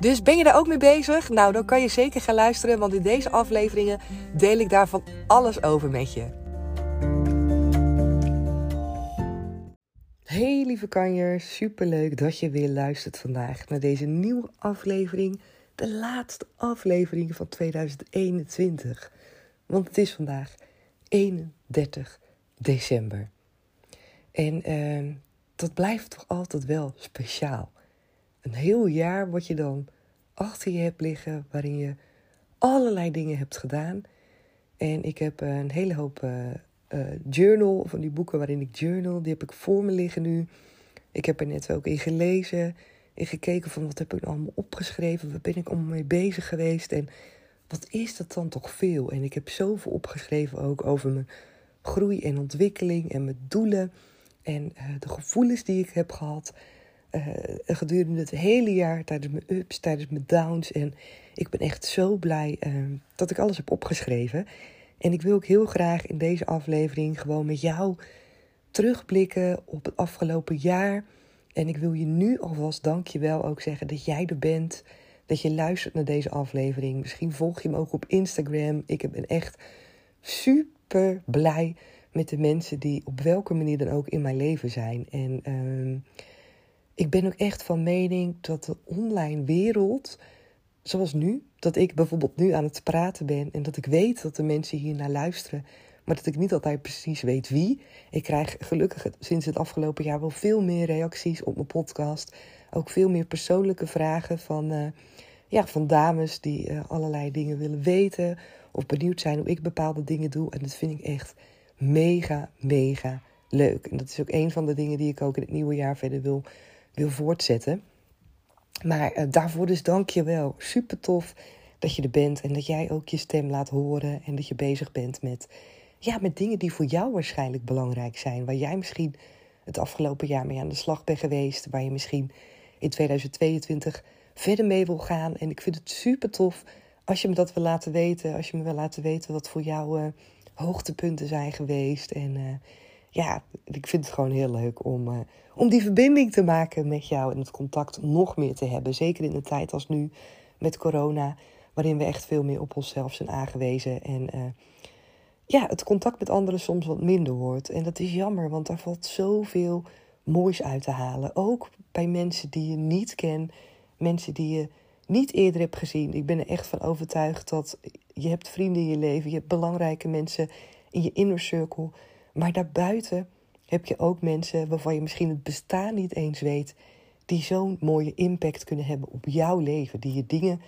Dus ben je daar ook mee bezig? Nou, dan kan je zeker gaan luisteren, want in deze afleveringen deel ik daarvan alles over met je. Hey lieve kanjers, superleuk dat je weer luistert vandaag naar deze nieuwe aflevering. De laatste aflevering van 2021. Want het is vandaag 31 december. En uh, dat blijft toch altijd wel speciaal een heel jaar wat je dan achter je hebt liggen, waarin je allerlei dingen hebt gedaan. En ik heb een hele hoop uh, journal, van die boeken waarin ik journal, die heb ik voor me liggen nu. Ik heb er net ook in gelezen, in gekeken van wat heb ik allemaal opgeschreven, waar ben ik allemaal mee bezig geweest en wat is dat dan toch veel? En ik heb zoveel opgeschreven ook over mijn groei en ontwikkeling en mijn doelen en de gevoelens die ik heb gehad uh, gedurende het hele jaar, tijdens mijn ups, tijdens mijn downs. En ik ben echt zo blij uh, dat ik alles heb opgeschreven. En ik wil ook heel graag in deze aflevering gewoon met jou terugblikken op het afgelopen jaar. En ik wil je nu alvast dankjewel ook zeggen dat jij er bent. Dat je luistert naar deze aflevering. Misschien volg je me ook op Instagram. Ik ben echt super blij met de mensen die op welke manier dan ook in mijn leven zijn. En uh, ik ben ook echt van mening dat de online wereld, zoals nu, dat ik bijvoorbeeld nu aan het praten ben en dat ik weet dat de mensen hier naar luisteren, maar dat ik niet altijd precies weet wie. Ik krijg gelukkig sinds het afgelopen jaar wel veel meer reacties op mijn podcast. Ook veel meer persoonlijke vragen van, uh, ja, van dames die uh, allerlei dingen willen weten of benieuwd zijn hoe ik bepaalde dingen doe. En dat vind ik echt mega, mega leuk. En dat is ook een van de dingen die ik ook in het nieuwe jaar verder wil wil voortzetten. Maar uh, daarvoor dus dank je wel. Super tof dat je er bent en dat jij ook je stem laat horen. En dat je bezig bent met, ja, met dingen die voor jou waarschijnlijk belangrijk zijn. Waar jij misschien het afgelopen jaar mee aan de slag bent geweest. Waar je misschien in 2022 verder mee wil gaan. En ik vind het super tof als je me dat wil laten weten. Als je me wil laten weten wat voor jou uh, hoogtepunten zijn geweest. En uh, ja, ik vind het gewoon heel leuk om, uh, om die verbinding te maken met jou en het contact nog meer te hebben. Zeker in een tijd als nu met corona, waarin we echt veel meer op onszelf zijn aangewezen. En uh, ja, het contact met anderen soms wat minder wordt. En dat is jammer, want daar valt zoveel moois uit te halen. Ook bij mensen die je niet kent, mensen die je niet eerder hebt gezien. Ik ben er echt van overtuigd dat je hebt vrienden in je leven, je hebt belangrijke mensen in je inner circle maar daarbuiten heb je ook mensen waarvan je misschien het bestaan niet eens weet, die zo'n mooie impact kunnen hebben op jouw leven, die je dingen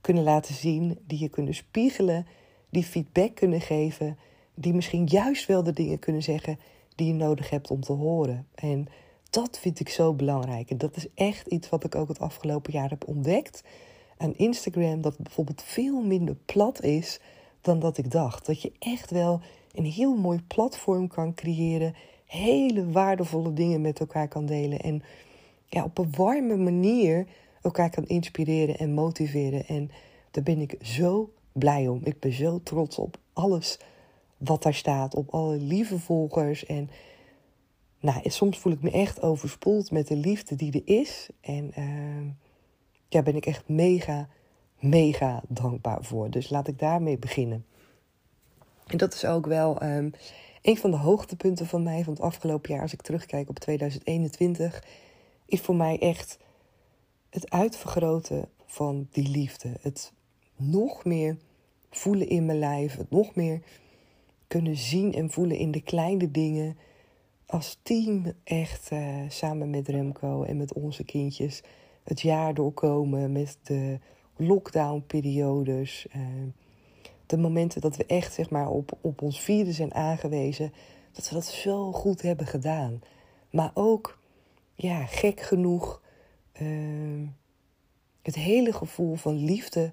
kunnen laten zien, die je kunnen spiegelen, die feedback kunnen geven, die misschien juist wel de dingen kunnen zeggen die je nodig hebt om te horen. En dat vind ik zo belangrijk. En dat is echt iets wat ik ook het afgelopen jaar heb ontdekt aan Instagram, dat het bijvoorbeeld veel minder plat is dan dat ik dacht. Dat je echt wel een heel mooi platform kan creëren, hele waardevolle dingen met elkaar kan delen en ja, op een warme manier elkaar kan inspireren en motiveren. En daar ben ik zo blij om. Ik ben zo trots op alles wat daar staat, op alle lieve volgers. En nou, soms voel ik me echt overspoeld met de liefde die er is. En uh, ja, ben ik echt mega, mega dankbaar voor. Dus laat ik daarmee beginnen. En dat is ook wel um, een van de hoogtepunten van mij van het afgelopen jaar. Als ik terugkijk op 2021, is voor mij echt het uitvergroten van die liefde. Het nog meer voelen in mijn lijf. Het nog meer kunnen zien en voelen in de kleine dingen. Als team echt uh, samen met Remco en met onze kindjes het jaar doorkomen met de lockdown-periodes. Uh, de momenten dat we echt zeg maar, op, op ons vierde zijn aangewezen, dat we dat zo goed hebben gedaan. Maar ook, ja, gek genoeg, uh, het hele gevoel van liefde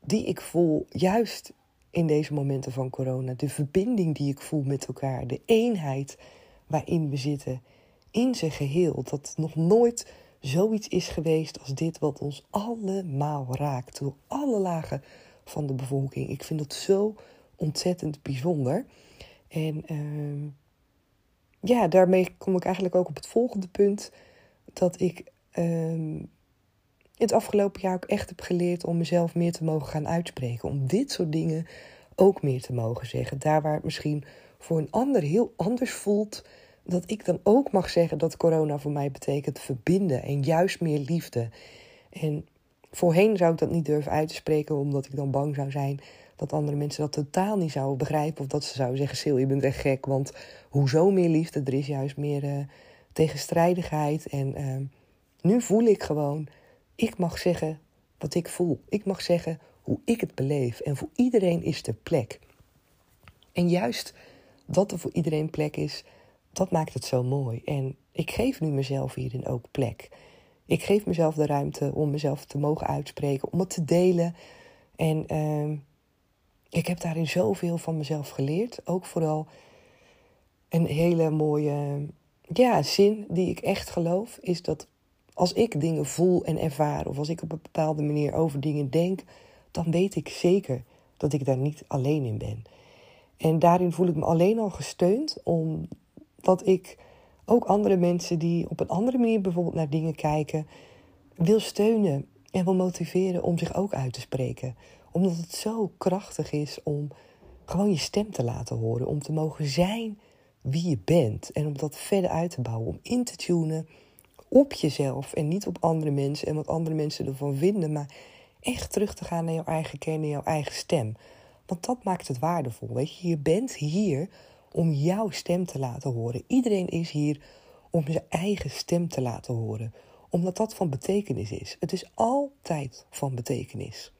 die ik voel, juist in deze momenten van corona. De verbinding die ik voel met elkaar, de eenheid waarin we zitten, in zijn geheel. Dat nog nooit zoiets is geweest als dit, wat ons allemaal raakt, door alle lagen van de bevolking. Ik vind dat zo ontzettend bijzonder. En uh, ja, daarmee kom ik eigenlijk ook op het volgende punt. Dat ik uh, het afgelopen jaar ook echt heb geleerd om mezelf meer te mogen gaan uitspreken. Om dit soort dingen ook meer te mogen zeggen. Daar waar het misschien voor een ander heel anders voelt. Dat ik dan ook mag zeggen dat corona voor mij betekent verbinden en juist meer liefde. En voorheen zou ik dat niet durven uit te spreken, omdat ik dan bang zou zijn dat andere mensen dat totaal niet zouden begrijpen. Of dat ze zouden zeggen: Sil, je bent echt gek. Want hoezo meer liefde? Er is juist meer uh, tegenstrijdigheid. En uh, nu voel ik gewoon ik mag zeggen wat ik voel. Ik mag zeggen hoe ik het beleef. En voor iedereen is er plek. En juist dat er voor iedereen plek is, dat maakt het zo mooi. En ik geef nu mezelf hierin ook plek. Ik geef mezelf de ruimte om mezelf te mogen uitspreken, om het te delen. En uh, ik heb daarin zoveel van mezelf geleerd. Ook vooral een hele mooie ja, zin die ik echt geloof, is dat als ik dingen voel en ervaar, of als ik op een bepaalde manier over dingen denk, dan weet ik zeker dat ik daar niet alleen in ben. En daarin voel ik me alleen al gesteund, omdat ik ook andere mensen die op een andere manier bijvoorbeeld naar dingen kijken, wil steunen en wil motiveren om zich ook uit te spreken. Omdat het zo krachtig is om gewoon je stem te laten horen, om te mogen zijn wie je bent en om dat verder uit te bouwen, om in te tunen op jezelf en niet op andere mensen en wat andere mensen ervan vinden, maar echt terug te gaan naar jouw eigen kern en jouw eigen stem. Want dat maakt het waardevol. Weet je, je bent hier om jouw stem te laten horen. Iedereen is hier om zijn eigen stem te laten horen, omdat dat van betekenis is. Het is altijd van betekenis.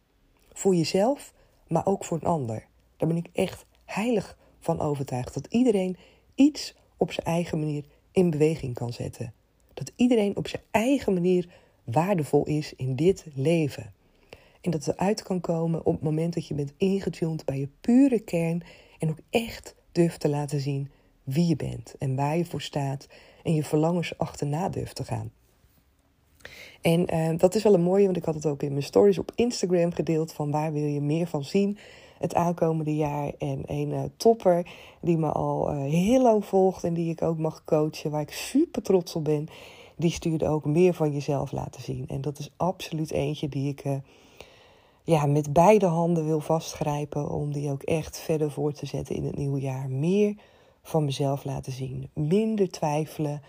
Voor jezelf, maar ook voor een ander. Daar ben ik echt heilig van overtuigd dat iedereen iets op zijn eigen manier in beweging kan zetten. Dat iedereen op zijn eigen manier waardevol is in dit leven. En dat het eruit kan komen op het moment dat je bent ingetuned bij je pure kern en ook echt durft te laten zien wie je bent en waar je voor staat en je verlangens achterna durft te gaan. En uh, dat is wel een mooie, want ik had het ook in mijn stories op Instagram gedeeld van waar wil je meer van zien het aankomende jaar. En een uh, topper die me al uh, heel lang volgt en die ik ook mag coachen, waar ik super trots op ben. Die stuurde ook meer van jezelf laten zien. En dat is absoluut eentje die ik ja, met beide handen wil vastgrijpen. Om die ook echt verder voor te zetten in het nieuwe jaar. Meer van mezelf laten zien. Minder twijfelen.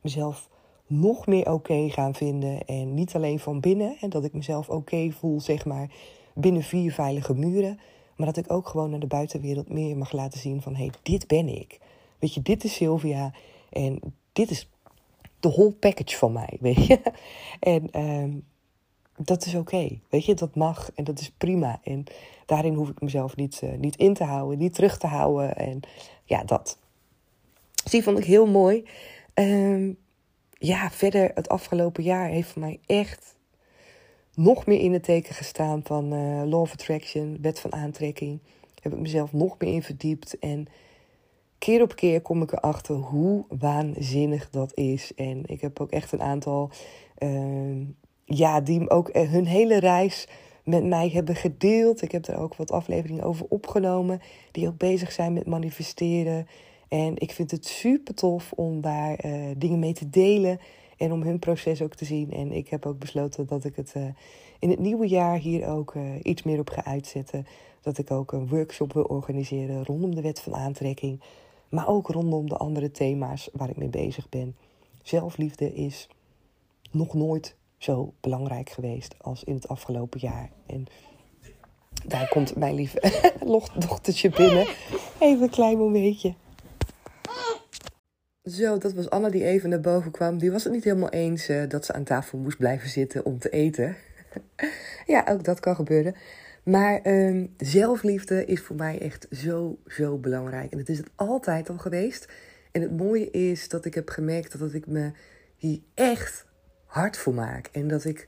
Mezelf nog meer oké gaan vinden. En niet alleen van binnen. En dat ik mezelf oké voel, zeg maar, binnen vier veilige muren. Maar dat ik ook gewoon naar de buitenwereld meer mag laten zien van... hé, hey, dit ben ik. Weet je, dit is Sylvia. En dit is de whole package van mij, weet je. En uh, dat is oké, weet je. Dat mag en dat is prima. En daarin hoef ik mezelf niet, uh, niet in te houden, niet terug te houden. En ja, dat. Dus die vond ik heel mooi. Uh, ja, verder het afgelopen jaar heeft mij echt nog meer in het teken gestaan van uh, Law of Attraction, wet van aantrekking. Heb ik mezelf nog meer in verdiept. En keer op keer kom ik erachter hoe waanzinnig dat is. En ik heb ook echt een aantal, uh, ja, die ook eh, hun hele reis met mij hebben gedeeld. Ik heb er ook wat afleveringen over opgenomen, die ook bezig zijn met manifesteren. En ik vind het super tof om daar uh, dingen mee te delen. En om hun proces ook te zien. En ik heb ook besloten dat ik het uh, in het nieuwe jaar hier ook iets meer op ga uitzetten. Dat ik ook een workshop wil organiseren rondom de wet van aantrekking. Maar ook rondom de andere thema's waar ik mee bezig ben. Zelfliefde is nog nooit zo belangrijk geweest als in het afgelopen jaar. En daar komt mijn lieve dochtertje binnen. Even een klein momentje. Zo, dat was Anna die even naar boven kwam. Die was het niet helemaal eens uh, dat ze aan tafel moest blijven zitten om te eten. ja, ook dat kan gebeuren. Maar um, zelfliefde is voor mij echt zo, zo belangrijk. En het is het altijd al geweest. En het mooie is dat ik heb gemerkt dat ik me hier echt hard voor maak. En dat ik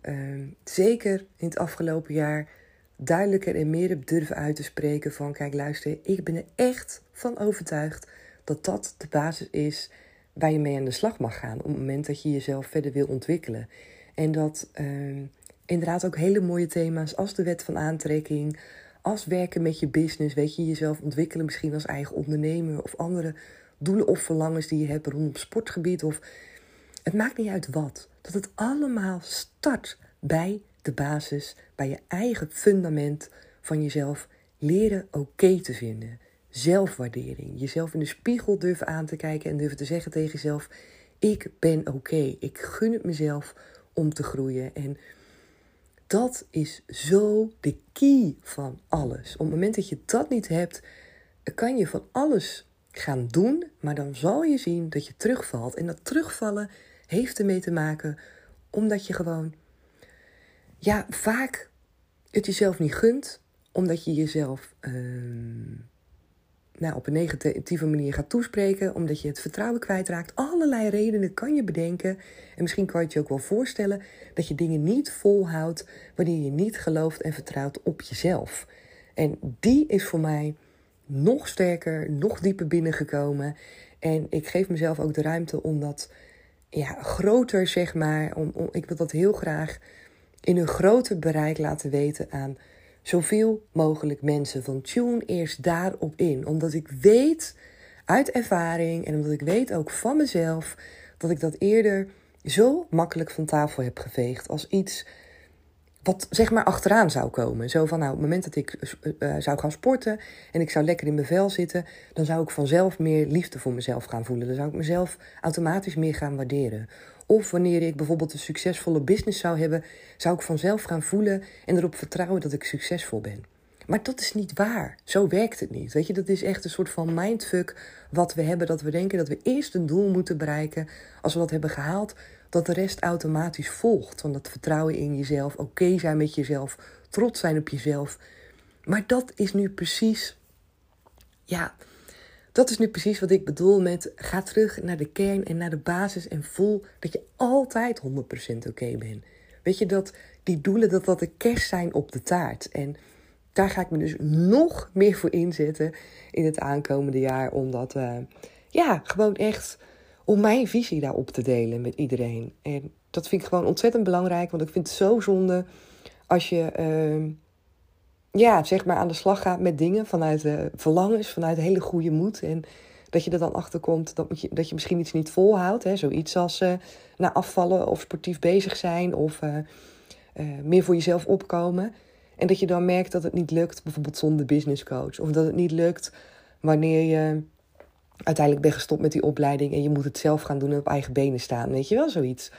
ehm, zeker in het afgelopen jaar duidelijker en meer heb durven uit te spreken van kijk luister, ik ben er echt van overtuigd dat dat de basis is waar je mee aan de slag mag gaan op het moment dat je jezelf verder wil ontwikkelen. En dat ehm, inderdaad ook hele mooie thema's als de wet van aantrekking, als werken met je business, weet je, jezelf ontwikkelen misschien als eigen ondernemer of andere doelen of verlangens die je hebt rondom sportgebied of het maakt niet uit wat. Dat het allemaal start bij de basis, bij je eigen fundament van jezelf leren oké te vinden. Zelfwaardering. Jezelf in de spiegel durven aan te kijken en durven te zeggen tegen jezelf: Ik ben oké. Ik gun het mezelf om te groeien. En dat is zo de key van alles. Op het moment dat je dat niet hebt, kan je van alles gaan doen, maar dan zal je zien dat je terugvalt. En dat terugvallen heeft ermee te maken omdat je gewoon, ja, vaak het jezelf niet gunt, omdat je jezelf uh, nou, op een negatieve manier gaat toespreken, omdat je het vertrouwen kwijtraakt. Allerlei redenen kan je bedenken. En misschien kan je het je ook wel voorstellen dat je dingen niet volhoudt wanneer je niet gelooft en vertrouwt op jezelf. En die is voor mij nog sterker, nog dieper binnengekomen. En ik geef mezelf ook de ruimte om dat ja, groter, zeg maar. Om, om, ik wil dat heel graag in een groter bereik laten weten aan zoveel mogelijk mensen. Van tune eerst daarop in. Omdat ik weet uit ervaring en omdat ik weet ook van mezelf dat ik dat eerder zo makkelijk van tafel heb geveegd als iets wat zeg maar achteraan zou komen. Zo van, nou, op het moment dat ik uh, zou gaan sporten en ik zou lekker in mijn vel zitten, dan zou ik vanzelf meer liefde voor mezelf gaan voelen. Dan zou ik mezelf automatisch meer gaan waarderen. Of wanneer ik bijvoorbeeld een succesvolle business zou hebben, zou ik vanzelf gaan voelen en erop vertrouwen dat ik succesvol ben. Maar dat is niet waar. Zo werkt het niet. Weet je, dat is echt een soort van mindfuck wat we hebben. Dat we denken dat we eerst een doel moeten bereiken. Als we dat hebben gehaald, dat de rest automatisch volgt. Want dat vertrouwen in jezelf, oké zijn met jezelf, trots zijn op jezelf. Maar dat is nu precies, ja, dat is nu precies wat ik bedoel met ga terug naar de kern en naar de basis en voel dat je altijd 100% oké bent. Weet je dat die doelen, dat dat de kerst zijn op de taart. En daar ga ik me dus nog meer voor inzetten in het aankomende jaar. Omdat, ja, gewoon echt om mijn visie daarop te delen met iedereen. En dat vind ik gewoon ontzettend belangrijk, want ik vind het zo zonde als je, uh, ja, zeg maar aan de slag gaat met dingen vanuit uh, verlangens, vanuit hele goede moed. En dat je er dan achter komt dat je, dat je misschien iets niet volhoudt. Hè? Zoiets als uh, naar afvallen of sportief bezig zijn of uh, meer voor jezelf opkomen. En dat je dan merkt dat het niet lukt, bijvoorbeeld zonder business coach. Of dat het niet lukt wanneer je uiteindelijk ben gestopt met die opleiding en je moet het zelf gaan doen en op eigen benen staan. Weet je wel, zoiets.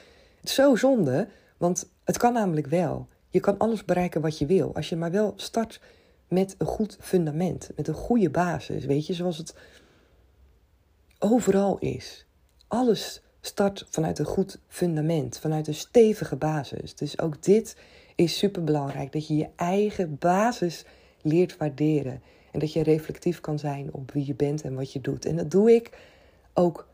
Zo zonde, want het kan namelijk wel. Je kan alles bereiken wat je wil. Als je maar wel start met een goed fundament, met een goede basis. Weet je, zoals het overal is. Alles start vanuit een goed fundament, vanuit een stevige basis. Dus ook dit is super belangrijk: dat je je eigen basis leert waarderen. En dat je reflectief kan zijn op wie je bent en wat je doet. En dat doe ik ook.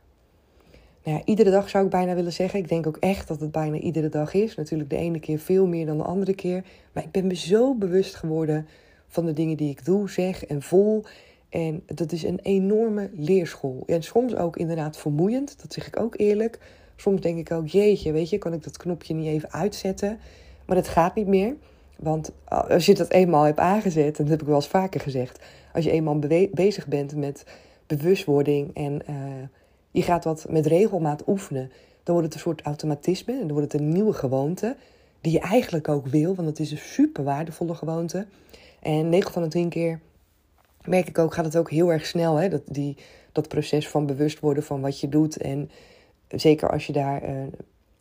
Nou ja, iedere dag zou ik bijna willen zeggen. Ik denk ook echt dat het bijna iedere dag is. Natuurlijk de ene keer veel meer dan de andere keer. Maar ik ben me zo bewust geworden van de dingen die ik doe, zeg en voel. En dat is een enorme leerschool. En soms ook inderdaad vermoeiend, dat zeg ik ook eerlijk. Soms denk ik ook, jeetje, weet je, kan ik dat knopje niet even uitzetten? Maar dat gaat niet meer. Want als je dat eenmaal hebt aangezet, en dat heb ik wel eens vaker gezegd, als je eenmaal bezig bent met bewustwording en uh, je gaat wat met regelmaat oefenen, dan wordt het een soort automatisme en dan wordt het een nieuwe gewoonte die je eigenlijk ook wil, want het is een super waardevolle gewoonte. En 9 van de 10 keer merk ik ook, gaat het ook heel erg snel, hè? Dat, die, dat proces van bewust worden van wat je doet. En zeker als je daar uh,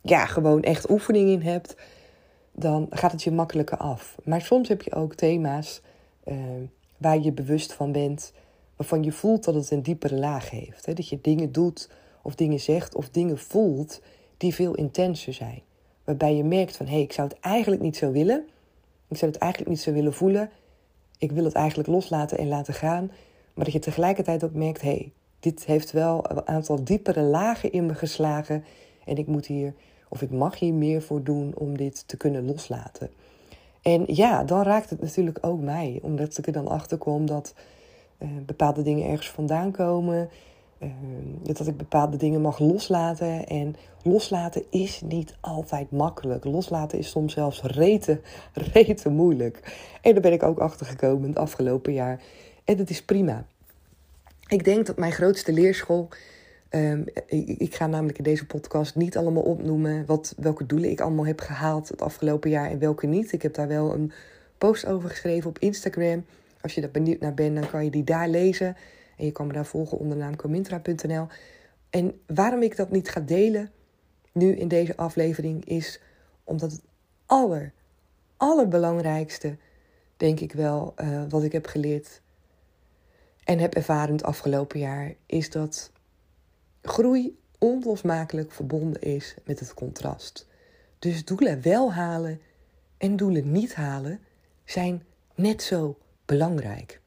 ja, gewoon echt oefening in hebt, dan gaat het je makkelijker af. Maar soms heb je ook thema's uh, waar je bewust van bent, waarvan je voelt dat het een diepere laag heeft. Hè? Dat je dingen doet of dingen zegt of dingen voelt die veel intenser zijn. Waarbij je merkt van hé, hey, ik zou het eigenlijk niet zo willen. Ik zou het eigenlijk niet zo willen voelen. Ik wil het eigenlijk loslaten en laten gaan. Maar dat je tegelijkertijd ook merkt, hé, hey, dit heeft wel een aantal diepere lagen in me geslagen. En ik moet hier, of ik mag hier meer voor doen om dit te kunnen loslaten. En ja, dan raakt het natuurlijk ook mij, omdat ik er dan achter kom dat uh, bepaalde dingen ergens vandaan komen. Uh, dat ik bepaalde dingen mag loslaten. En loslaten is niet altijd makkelijk. Loslaten is soms zelfs rete, rete moeilijk. En daar ben ik ook achter gekomen het afgelopen jaar. En dat is prima. Ik denk dat mijn grootste leerschool. Um, ik, ga namelijk in deze podcast niet allemaal opnoemen wat, welke doelen ik allemaal heb gehaald het afgelopen jaar en welke niet. Ik heb daar wel een post over geschreven op Instagram. Als je daar benieuwd naar bent, dan kan je die daar lezen. En je kan me daar volgen onder naam comintra.nl. En waarom ik dat niet ga delen nu in deze aflevering is omdat het aller, allerbelangrijkste, denk ik wel, uh, wat ik heb geleerd en heb ervaren het afgelopen jaar, is dat groei onlosmakelijk verbonden is met het contrast. Dus doelen wel halen en doelen niet halen zijn net zo belangrijk.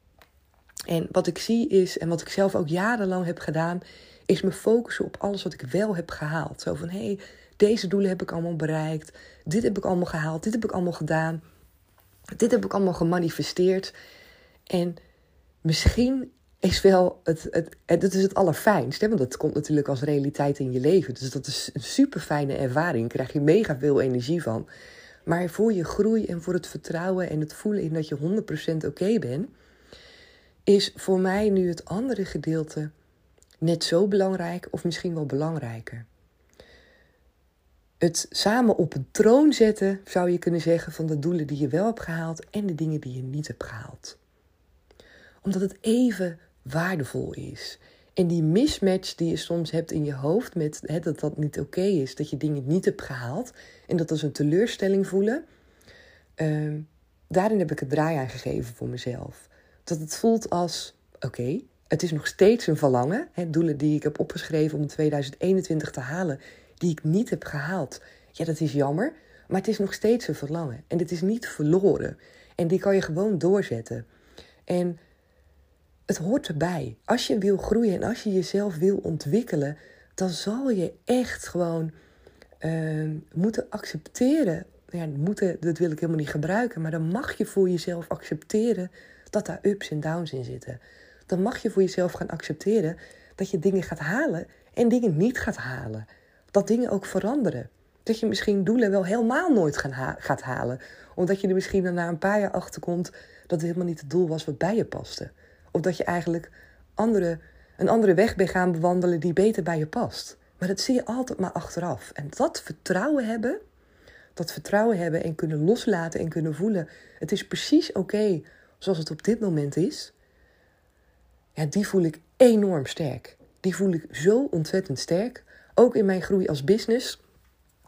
En wat ik zie is, en wat ik zelf ook jarenlang heb gedaan, is me focussen op alles wat ik wel heb gehaald. Zo van hé, hey, deze doelen heb ik allemaal bereikt, dit heb ik allemaal gehaald, dit heb ik allemaal gedaan, dit heb ik allemaal gemanifesteerd. En misschien is wel het, het, het, is het allerfijnst, want dat komt natuurlijk als realiteit in je leven. Dus dat is een super fijne ervaring, daar krijg je mega veel energie van. Maar voor je groei en voor het vertrouwen en het voelen in dat je 100% oké bent, is voor mij nu het andere gedeelte net zo belangrijk of misschien wel belangrijker. Het samen op een troon zetten, zou je kunnen zeggen, van de doelen die je wel hebt gehaald en de dingen die je niet hebt gehaald. Omdat het even waardevol is. En die mismatch die je soms hebt in je hoofd met hè, dat dat niet oké is, dat je dingen niet hebt gehaald en dat als een teleurstelling voelen, uh, daarin heb ik het draai aan gegeven voor mezelf. Dat het voelt als: oké, het is nog steeds een verlangen. Hè, doelen die ik heb opgeschreven om 2021 te halen, die ik niet heb gehaald. Ja, dat is jammer, maar het is nog steeds een verlangen. En het is niet verloren. En die kan je gewoon doorzetten. En het hoort erbij. Als je wil groeien en als je jezelf wil ontwikkelen, dan zal je echt gewoon uh, moeten accepteren. Ja, moeten, dat wil ik helemaal niet gebruiken, maar dan mag je voor jezelf accepteren dat daar ups en downs in zitten. Dan mag je voor jezelf gaan accepteren dat je dingen gaat halen en dingen niet gaat halen. Dat dingen ook veranderen. Dat je misschien doelen wel helemaal nooit gaat halen. Omdat je er misschien na een paar jaar achter komt dat het helemaal niet het doel was wat bij je paste. Of dat je eigenlijk andere, een andere weg bent gaan bewandelen die beter bij je past. Maar dat zie je altijd maar achteraf. En dat vertrouwen hebben, dat vertrouwen hebben en kunnen loslaten en kunnen voelen. Het is precies oké zoals het op dit moment is. Ja, die voel ik enorm sterk. Die voel ik zo ontzettend sterk. Ook in mijn groei als business.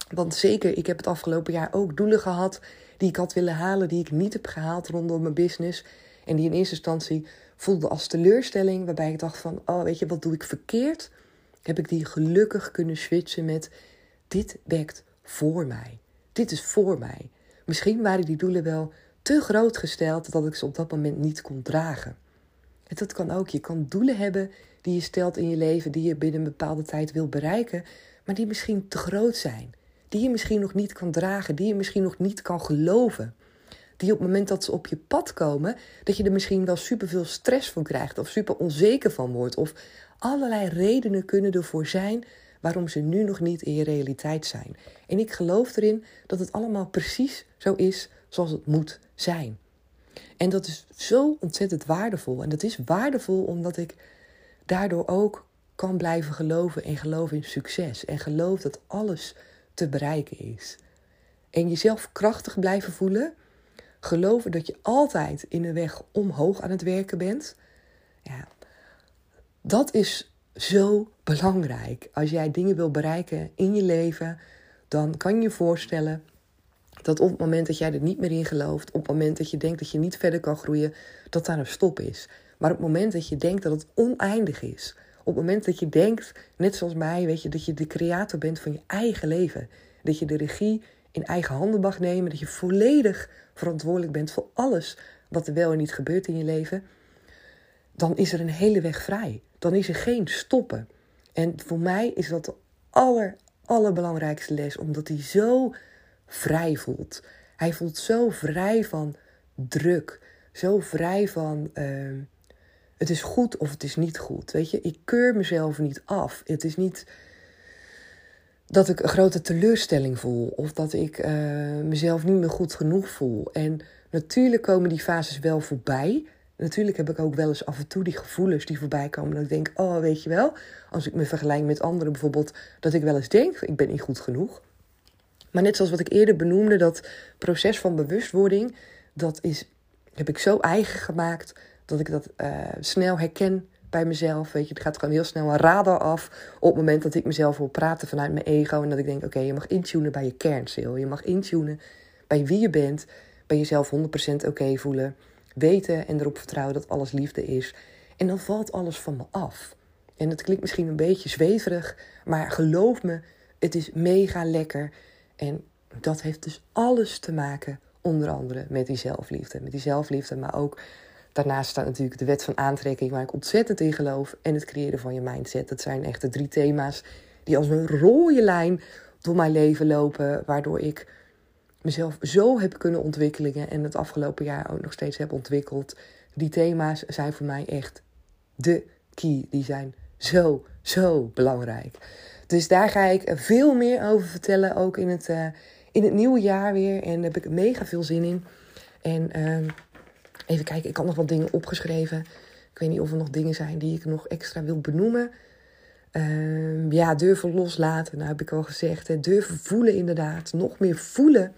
Want zeker, ik heb het afgelopen jaar ook doelen gehad die ik had willen halen, die ik niet heb gehaald rondom mijn business. En die in eerste instantie voelde als teleurstelling, waarbij ik dacht van, oh weet je, wat doe ik verkeerd? Heb ik die gelukkig kunnen switchen met, dit werkt voor mij. Dit is voor mij. Misschien waren die doelen wel te groot gesteld dat ik ze op dat moment niet kon dragen. En dat kan ook. Je kan doelen hebben die je stelt in je leven, die je binnen een bepaalde tijd wil bereiken, maar die misschien te groot zijn. Die je misschien nog niet kan dragen, die je misschien nog niet kan geloven die op het moment dat ze op je pad komen, dat je er misschien wel superveel stress van krijgt of super onzeker van wordt. Of allerlei redenen kunnen ervoor zijn waarom ze nu nog niet in je realiteit zijn. En ik geloof erin dat het allemaal precies zo is zoals het moet zijn. En dat is zo ontzettend waardevol. En dat is waardevol omdat ik daardoor ook kan blijven geloven en geloof in succes. En geloof dat alles te bereiken is. En jezelf krachtig blijven voelen geloven dat je altijd in de weg omhoog aan het werken bent. Ja, dat is zo belangrijk. Als jij dingen wil bereiken in je leven, dan kan je je voorstellen dat op het moment dat jij er niet meer in gelooft, op het moment dat je denkt dat je niet verder kan groeien, dat daar een stop is. Maar op het moment dat je denkt dat het oneindig is, op het moment dat je denkt, net zoals mij, weet je, dat je de creator bent van je eigen leven, dat je de regie in eigen handen mag nemen, dat je volledig verantwoordelijk bent voor alles wat er wel en niet gebeurt in je leven, dan is er een hele weg vrij. Dan is er geen stoppen. En voor mij is dat de aller, allerbelangrijkste les, omdat hij zo vrij voelt. Hij voelt zo vrij van druk, zo vrij van ehm, het is goed of het is niet goed. Weet je, ik keur mezelf niet af. Het is niet dat ik een grote teleurstelling voel of dat ik uh, mezelf niet meer goed genoeg voel. En natuurlijk komen die fases wel voorbij. Natuurlijk heb ik ook wel eens af en toe die gevoelens die voorbij komen. Dat ik denk, oh weet je wel, als ik me vergelijk met anderen bijvoorbeeld, dat ik wel eens denk, ik ben niet goed genoeg. Maar net zoals wat ik eerder benoemde, dat proces van bewustwording, dat is, heb ik zo eigen gemaakt dat ik dat uh, snel herken bij mezelf. Weet je, het gaat gewoon heel snel een radar af op het moment dat ik mezelf wil praten vanuit mijn ego. En dat ik denk, oké, je mag intunen bij je kernziel. Je mag intunen bij wie je bent, bij jezelf 100% oké voelen. Weten en erop vertrouwen dat alles liefde is. En dan valt alles van me af. En het klinkt misschien een beetje zweverig, maar geloof me, het is mega lekker. En dat heeft dus alles te maken, onder andere met die zelfliefde. Met die zelfliefde, maar ook Daarnaast staat natuurlijk de wet van aantrekking, waar ik ontzettend in geloof. En het creëren van je mindset. Dat zijn echt de drie thema's die als een rode lijn door mijn leven lopen. Waardoor ik mezelf zo heb kunnen ontwikkelen. En het afgelopen jaar ook nog steeds heb ontwikkeld. Die thema's zijn voor mij echt de key. Die zijn zo, zo belangrijk. Dus daar ga ik veel meer over vertellen. Ook in het, uh, in het nieuwe jaar weer. En daar heb ik mega veel zin in. En uh, Even kijken, ik had nog wat dingen opgeschreven. Ik weet niet of er nog dingen zijn die ik nog extra wil benoemen. Uh, ja, durven loslaten, nou heb ik al gezegd. Hè. Durven voelen inderdaad, nog meer voelen.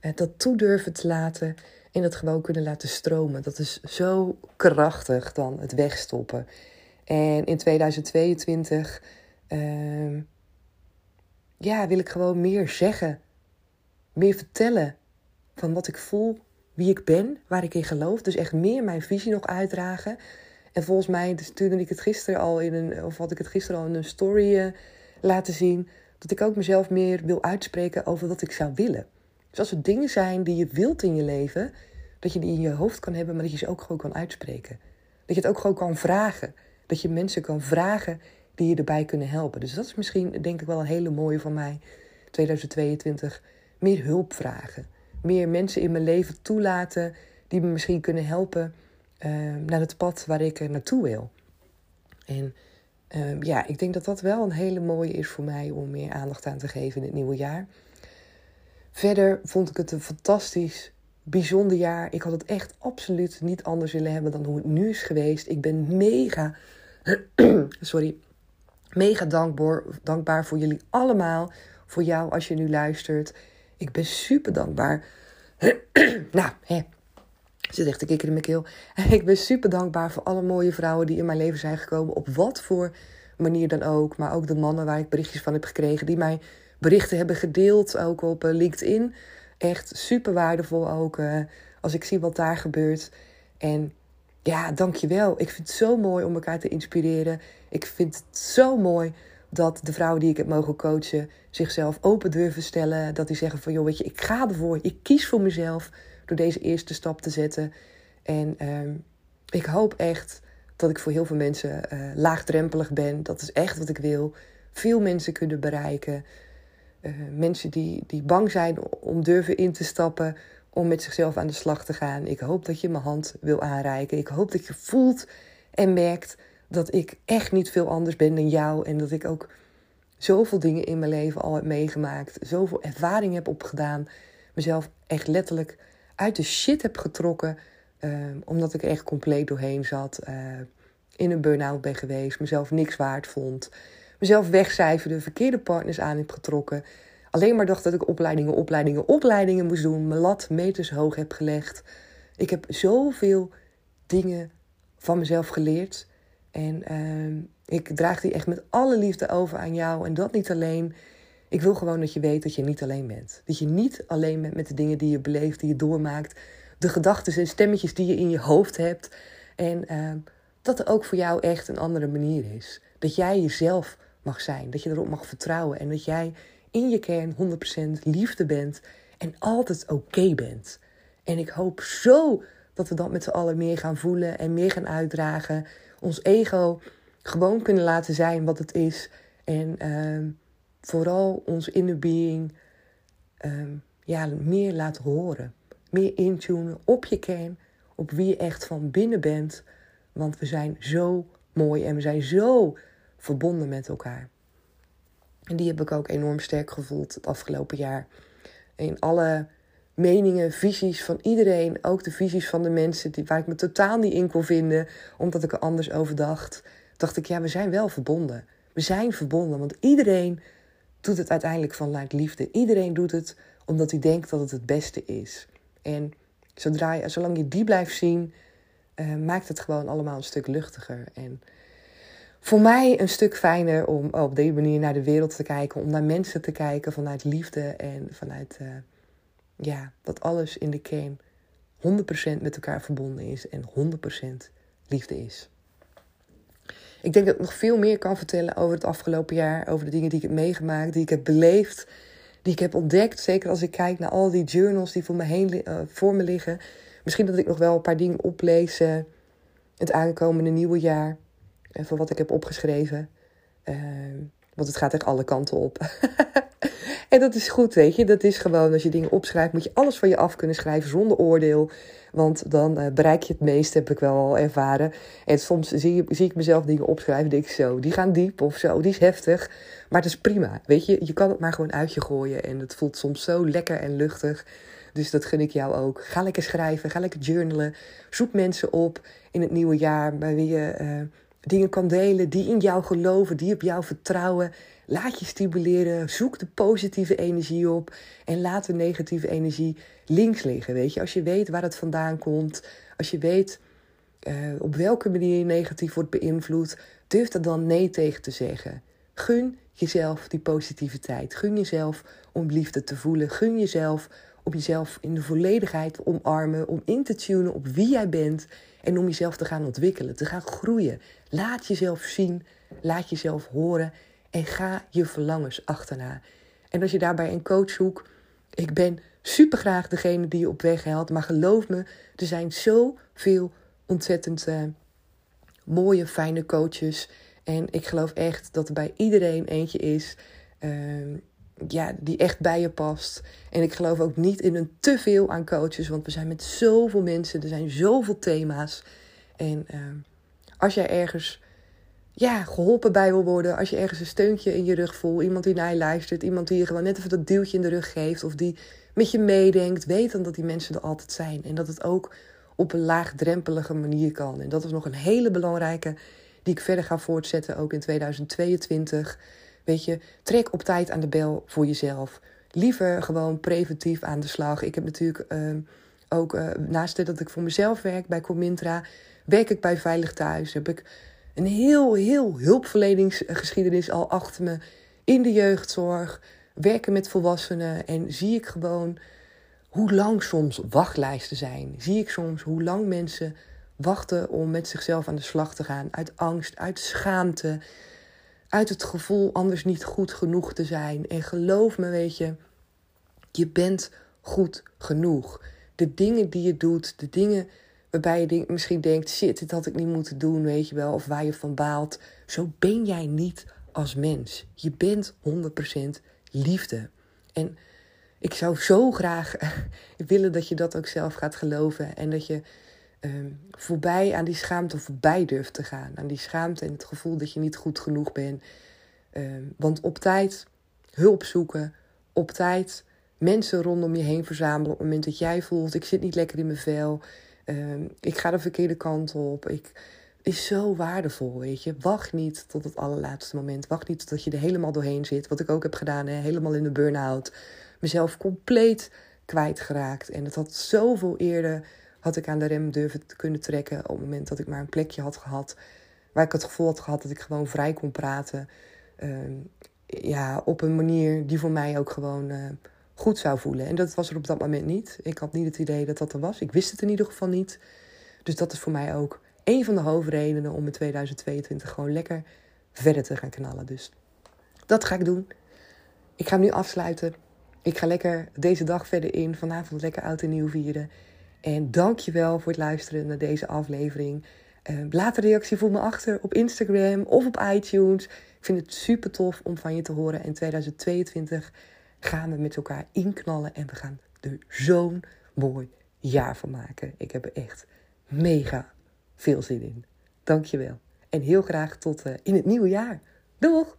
Uh, dat toe durven te laten en dat gewoon kunnen laten stromen. Dat is zo krachtig dan het wegstoppen. En in 2022 uh, ja, wil ik gewoon meer zeggen. Meer vertellen van wat ik voel, wie ik ben, waar ik in geloof. Dus echt meer mijn visie nog uitdragen. En volgens mij stuurde ik het gisteren al in een, of had ik het gisteren al in een story uh, laten zien. Dat ik ook mezelf meer wil uitspreken over wat ik zou willen. Dus als er dingen zijn die je wilt in je leven, dat je die in je hoofd kan hebben, maar dat je ze ook gewoon kan uitspreken. Dat je het ook gewoon kan vragen. Dat je mensen kan vragen die je erbij kunnen helpen. Dus dat is misschien, denk ik, wel een hele mooie van mij. 2022. Meer hulp vragen meer mensen in mijn leven toelaten die me misschien kunnen helpen uh, naar het pad waar ik naartoe wil. En uh, ja, ik denk dat dat wel een hele mooie is voor mij om meer aandacht aan te geven in het nieuwe jaar. Verder vond ik het een fantastisch, bijzonder jaar. Ik had het echt absoluut niet anders willen hebben dan hoe het nu is geweest. Ik ben mega, sorry, mega dankbaar, dankbaar voor jullie allemaal. Voor jou als je nu luistert. Ik ben super dankbaar. nou, hè. Zit echt een kikker in mijn keel. Ik ben super dankbaar voor alle mooie vrouwen die in mijn leven zijn gekomen. Op wat voor manier dan ook. Maar ook de mannen waar ik berichtjes van heb gekregen. Die mij berichten hebben gedeeld. Ook op eh, LinkedIn. Echt super waardevol ook. Uh, als ik zie wat daar gebeurt. En ja, dankjewel. Ik vind het zo mooi om elkaar te inspireren. Ik vind het zo mooi dat de vrouwen die ik heb mogen coachen zichzelf open durven stellen. Dat die zeggen van, joh, weet je, ik ga ervoor. Ik kies voor mezelf door deze eerste stap te zetten. En uh, ik hoop echt dat ik voor heel veel mensen uh, laagdrempelig ben. Dat is echt wat ik wil. Veel mensen kunnen bereiken. Uh, mensen die, die bang zijn om durven in te stappen, om met zichzelf aan de slag te gaan. Ik hoop dat je mijn hand wil aanreiken. Ik hoop dat je voelt en merkt dat ik echt niet veel anders ben dan jou. En dat ik ook zoveel dingen in mijn leven al heb meegemaakt. Zoveel ervaring heb opgedaan. Mezelf echt letterlijk uit de shit heb getrokken. Ehm, omdat ik er echt compleet doorheen zat. Uh, in een burn-out ben geweest. Mezelf niks waard vond. Mezelf wegcijferde. Verkeerde partners aan heb getrokken. Alleen maar dacht dat ik opleidingen, opleidingen, opleidingen moest doen. Mijn lat meters hoog heb gelegd. Ik heb zoveel dingen van mezelf geleerd. En uh, ik draag die echt met alle liefde over aan jou. En dat niet alleen. Ik wil gewoon dat je weet dat je niet alleen bent. Dat je niet alleen bent met de dingen die je beleeft, die je doormaakt. De gedachten en stemmetjes die je in je hoofd hebt. En uh, dat er ook voor jou echt een andere manier is. Dat jij jezelf mag zijn. Dat je erop mag vertrouwen. En dat jij in je kern 100% liefde bent. En altijd oké bent. En ik hoop zo dat we dat met z'n allen meer gaan voelen en meer gaan uitdragen ons ego gewoon kunnen laten zijn wat het is. En uh, vooral ons inner being ehm, ja, meer laten horen. Meer intunen op je kern, op wie je echt van binnen bent. Want we zijn zo mooi en we zijn zo verbonden met elkaar. En die heb ik ook enorm sterk gevoeld het afgelopen jaar. In alle meningen, visies van iedereen, ook de visies van de mensen die, waar ik me totaal niet in kon vinden, omdat ik er anders over dacht, dacht ik, ja, we zijn wel verbonden. We zijn verbonden, want iedereen doet het uiteindelijk vanuit liefde. Iedereen doet het omdat hij denkt dat het het beste is. En zodra je, zolang je die blijft zien, uh, maakt het gewoon allemaal een stuk luchtiger. En voor mij een stuk fijner om op deze manier naar de wereld te kijken, om naar mensen te kijken vanuit liefde en vanuit uh, ja, dat alles in de kern 100% met elkaar verbonden is en 100% liefde is. Ik denk dat ik nog veel meer kan vertellen over het afgelopen jaar, over de dingen die ik heb meegemaakt, die ik heb beleefd, die ik heb ontdekt. Zeker als ik kijk naar al die journals die voor me, heen, uh, voor me liggen. Misschien dat ik nog wel een paar dingen oplees uh, het aankomende nieuwe jaar. En van wat ik heb opgeschreven. Want het gaat echt alle kanten op. en dat is goed, weet je. Dat is gewoon, als je dingen opschrijft, moet je alles van je af kunnen schrijven zonder oordeel. Want dan uh, bereik je het meest, heb ik wel al ervaren. En soms zie, zie ik mezelf dingen opschrijven, denk ik zo, die gaan diep of zo, die is heftig. Maar het is prima, weet je. Je kan het maar gewoon uit je gooien. En het voelt soms zo lekker en luchtig. Dus dat gun ik jou ook. Ga lekker schrijven, ga lekker journalen. Zoek mensen op in het nieuwe jaar bij wie je uh, dingen kan delen, die in jou geloven, die op jou vertrouwen. Laat je stimuleren, zoek de positieve energie op en laat de negatieve energie links liggen. Weet je, als je weet waar het vandaan komt, als je weet uh, op welke manier je negatief wordt beïnvloed, durf er dan nee tegen te zeggen. Gun jezelf die positiviteit. Gun jezelf om liefde te voelen. Gun jezelf om jezelf in de volledigheid te omarmen, om in te tunen op wie jij bent en om jezelf te gaan ontwikkelen, te gaan groeien. Laat jezelf zien, laat jezelf horen en ga je verlangens achterna. En als je daarbij een coach zoekt, ik ben super graag degene die je op weg helpt, maar geloof me, er zijn zoveel ontzettend uh, mooie, fijne coaches. En ik geloof echt dat er bij iedereen eentje is uh, ja, die echt bij je past. En ik geloof ook niet in een te veel aan coaches, want we zijn met zoveel mensen, er zijn zoveel thema's. En uh, als jij ergens ja, geholpen bij wil worden, als je ergens een steuntje in je rug voelt, iemand die naar je luistert, iemand die je gewoon net even dat duwtje in de rug geeft of die met je meedenkt, weet dan dat die mensen er altijd zijn. En dat het ook op een laagdrempelige manier kan. En dat is nog een hele belangrijke die ik verder ga voortzetten, ook in 2022. Weet je, trek op tijd aan de bel voor jezelf. Liever gewoon preventief aan de slag. Ik heb natuurlijk uh, ook, uh, naast dat ik voor mezelf werk bij Comintra, werk ik bij Veilig Thuis. Heb ik een heel, heel hulpverleningsgeschiedenis al achter me in de jeugdzorg. Werken met volwassenen en zie ik gewoon hoe lang soms wachtlijsten zijn. Zie ik soms hoe lang mensen wachten om met zichzelf aan de slag te gaan. Uit angst, uit schaamte, uit het gevoel anders niet goed genoeg te zijn. En geloof me, weet je, je bent goed genoeg. De dingen die je doet, de dingen waarbij je misschien denkt: shit, dit had ik niet moeten doen, weet je wel, of waar je van baalt. Zo ben jij niet als mens. Je bent 100% liefde. En ik zou zo graag willen dat je dat ook zelf gaat geloven en dat je um, voorbij aan die schaamte voorbij durft te gaan. Aan die schaamte en het gevoel dat je niet goed genoeg bent. Um, want op tijd hulp zoeken, op tijd mensen rondom je heen verzamelen op het moment dat jij voelt: ik zit niet lekker in mijn vel, um, ik ga de verkeerde kant op. Ik, is zo waardevol, weet je. Wacht niet tot het allerlaatste moment. Wacht niet tot je er helemaal doorheen zit. Wat ik ook heb gedaan, helemaal in de burn-out. Mezelf compleet kwijtgeraakt. En het had zoveel eerder had ik aan de rem durven kunnen trekken op het moment dat ik maar een plekje had gehad waar ik het gevoel had gehad dat ik gewoon vrij kon praten. Uh, ja, op een manier die voor mij ook gewoon uh, goed zou voelen. En dat was er op dat moment niet. Ik had niet het idee dat dat er was. Ik wist het in ieder geval niet. Dus dat is voor mij ook een van de hoofdredenen om in 2022 gewoon lekker verder te gaan knallen. Dus dat ga ik doen. Ik ga nu afsluiten. Ik ga lekker deze dag verder in. Vanavond lekker oud en nieuw vieren. En dank je wel voor het luisteren naar deze aflevering. Uh, laat een reactie voor me achter op Instagram of op iTunes. Ik vind het super tof om van je te horen. In 2022 gaan we met elkaar inknallen en we gaan er zo'n mooi jaar van maken. Ik heb er echt mega veel zin in. Dankjewel. En heel graag tot uh, in het nieuwe jaar. Doeg!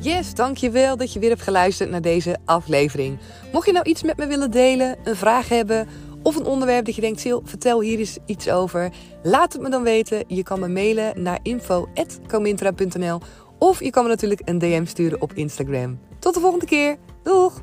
Yes, dankjewel dat je weer hebt geluisterd naar deze aflevering. Mocht je nou iets met me willen delen, een vraag hebben of een onderwerp dat je denkt, Sil, vertel hier eens iets over. Laat het me dan weten. Je kan me mailen naar info.comintra.nl of je kan me natuurlijk een DM sturen op Instagram. Tot de volgende keer. Doeg!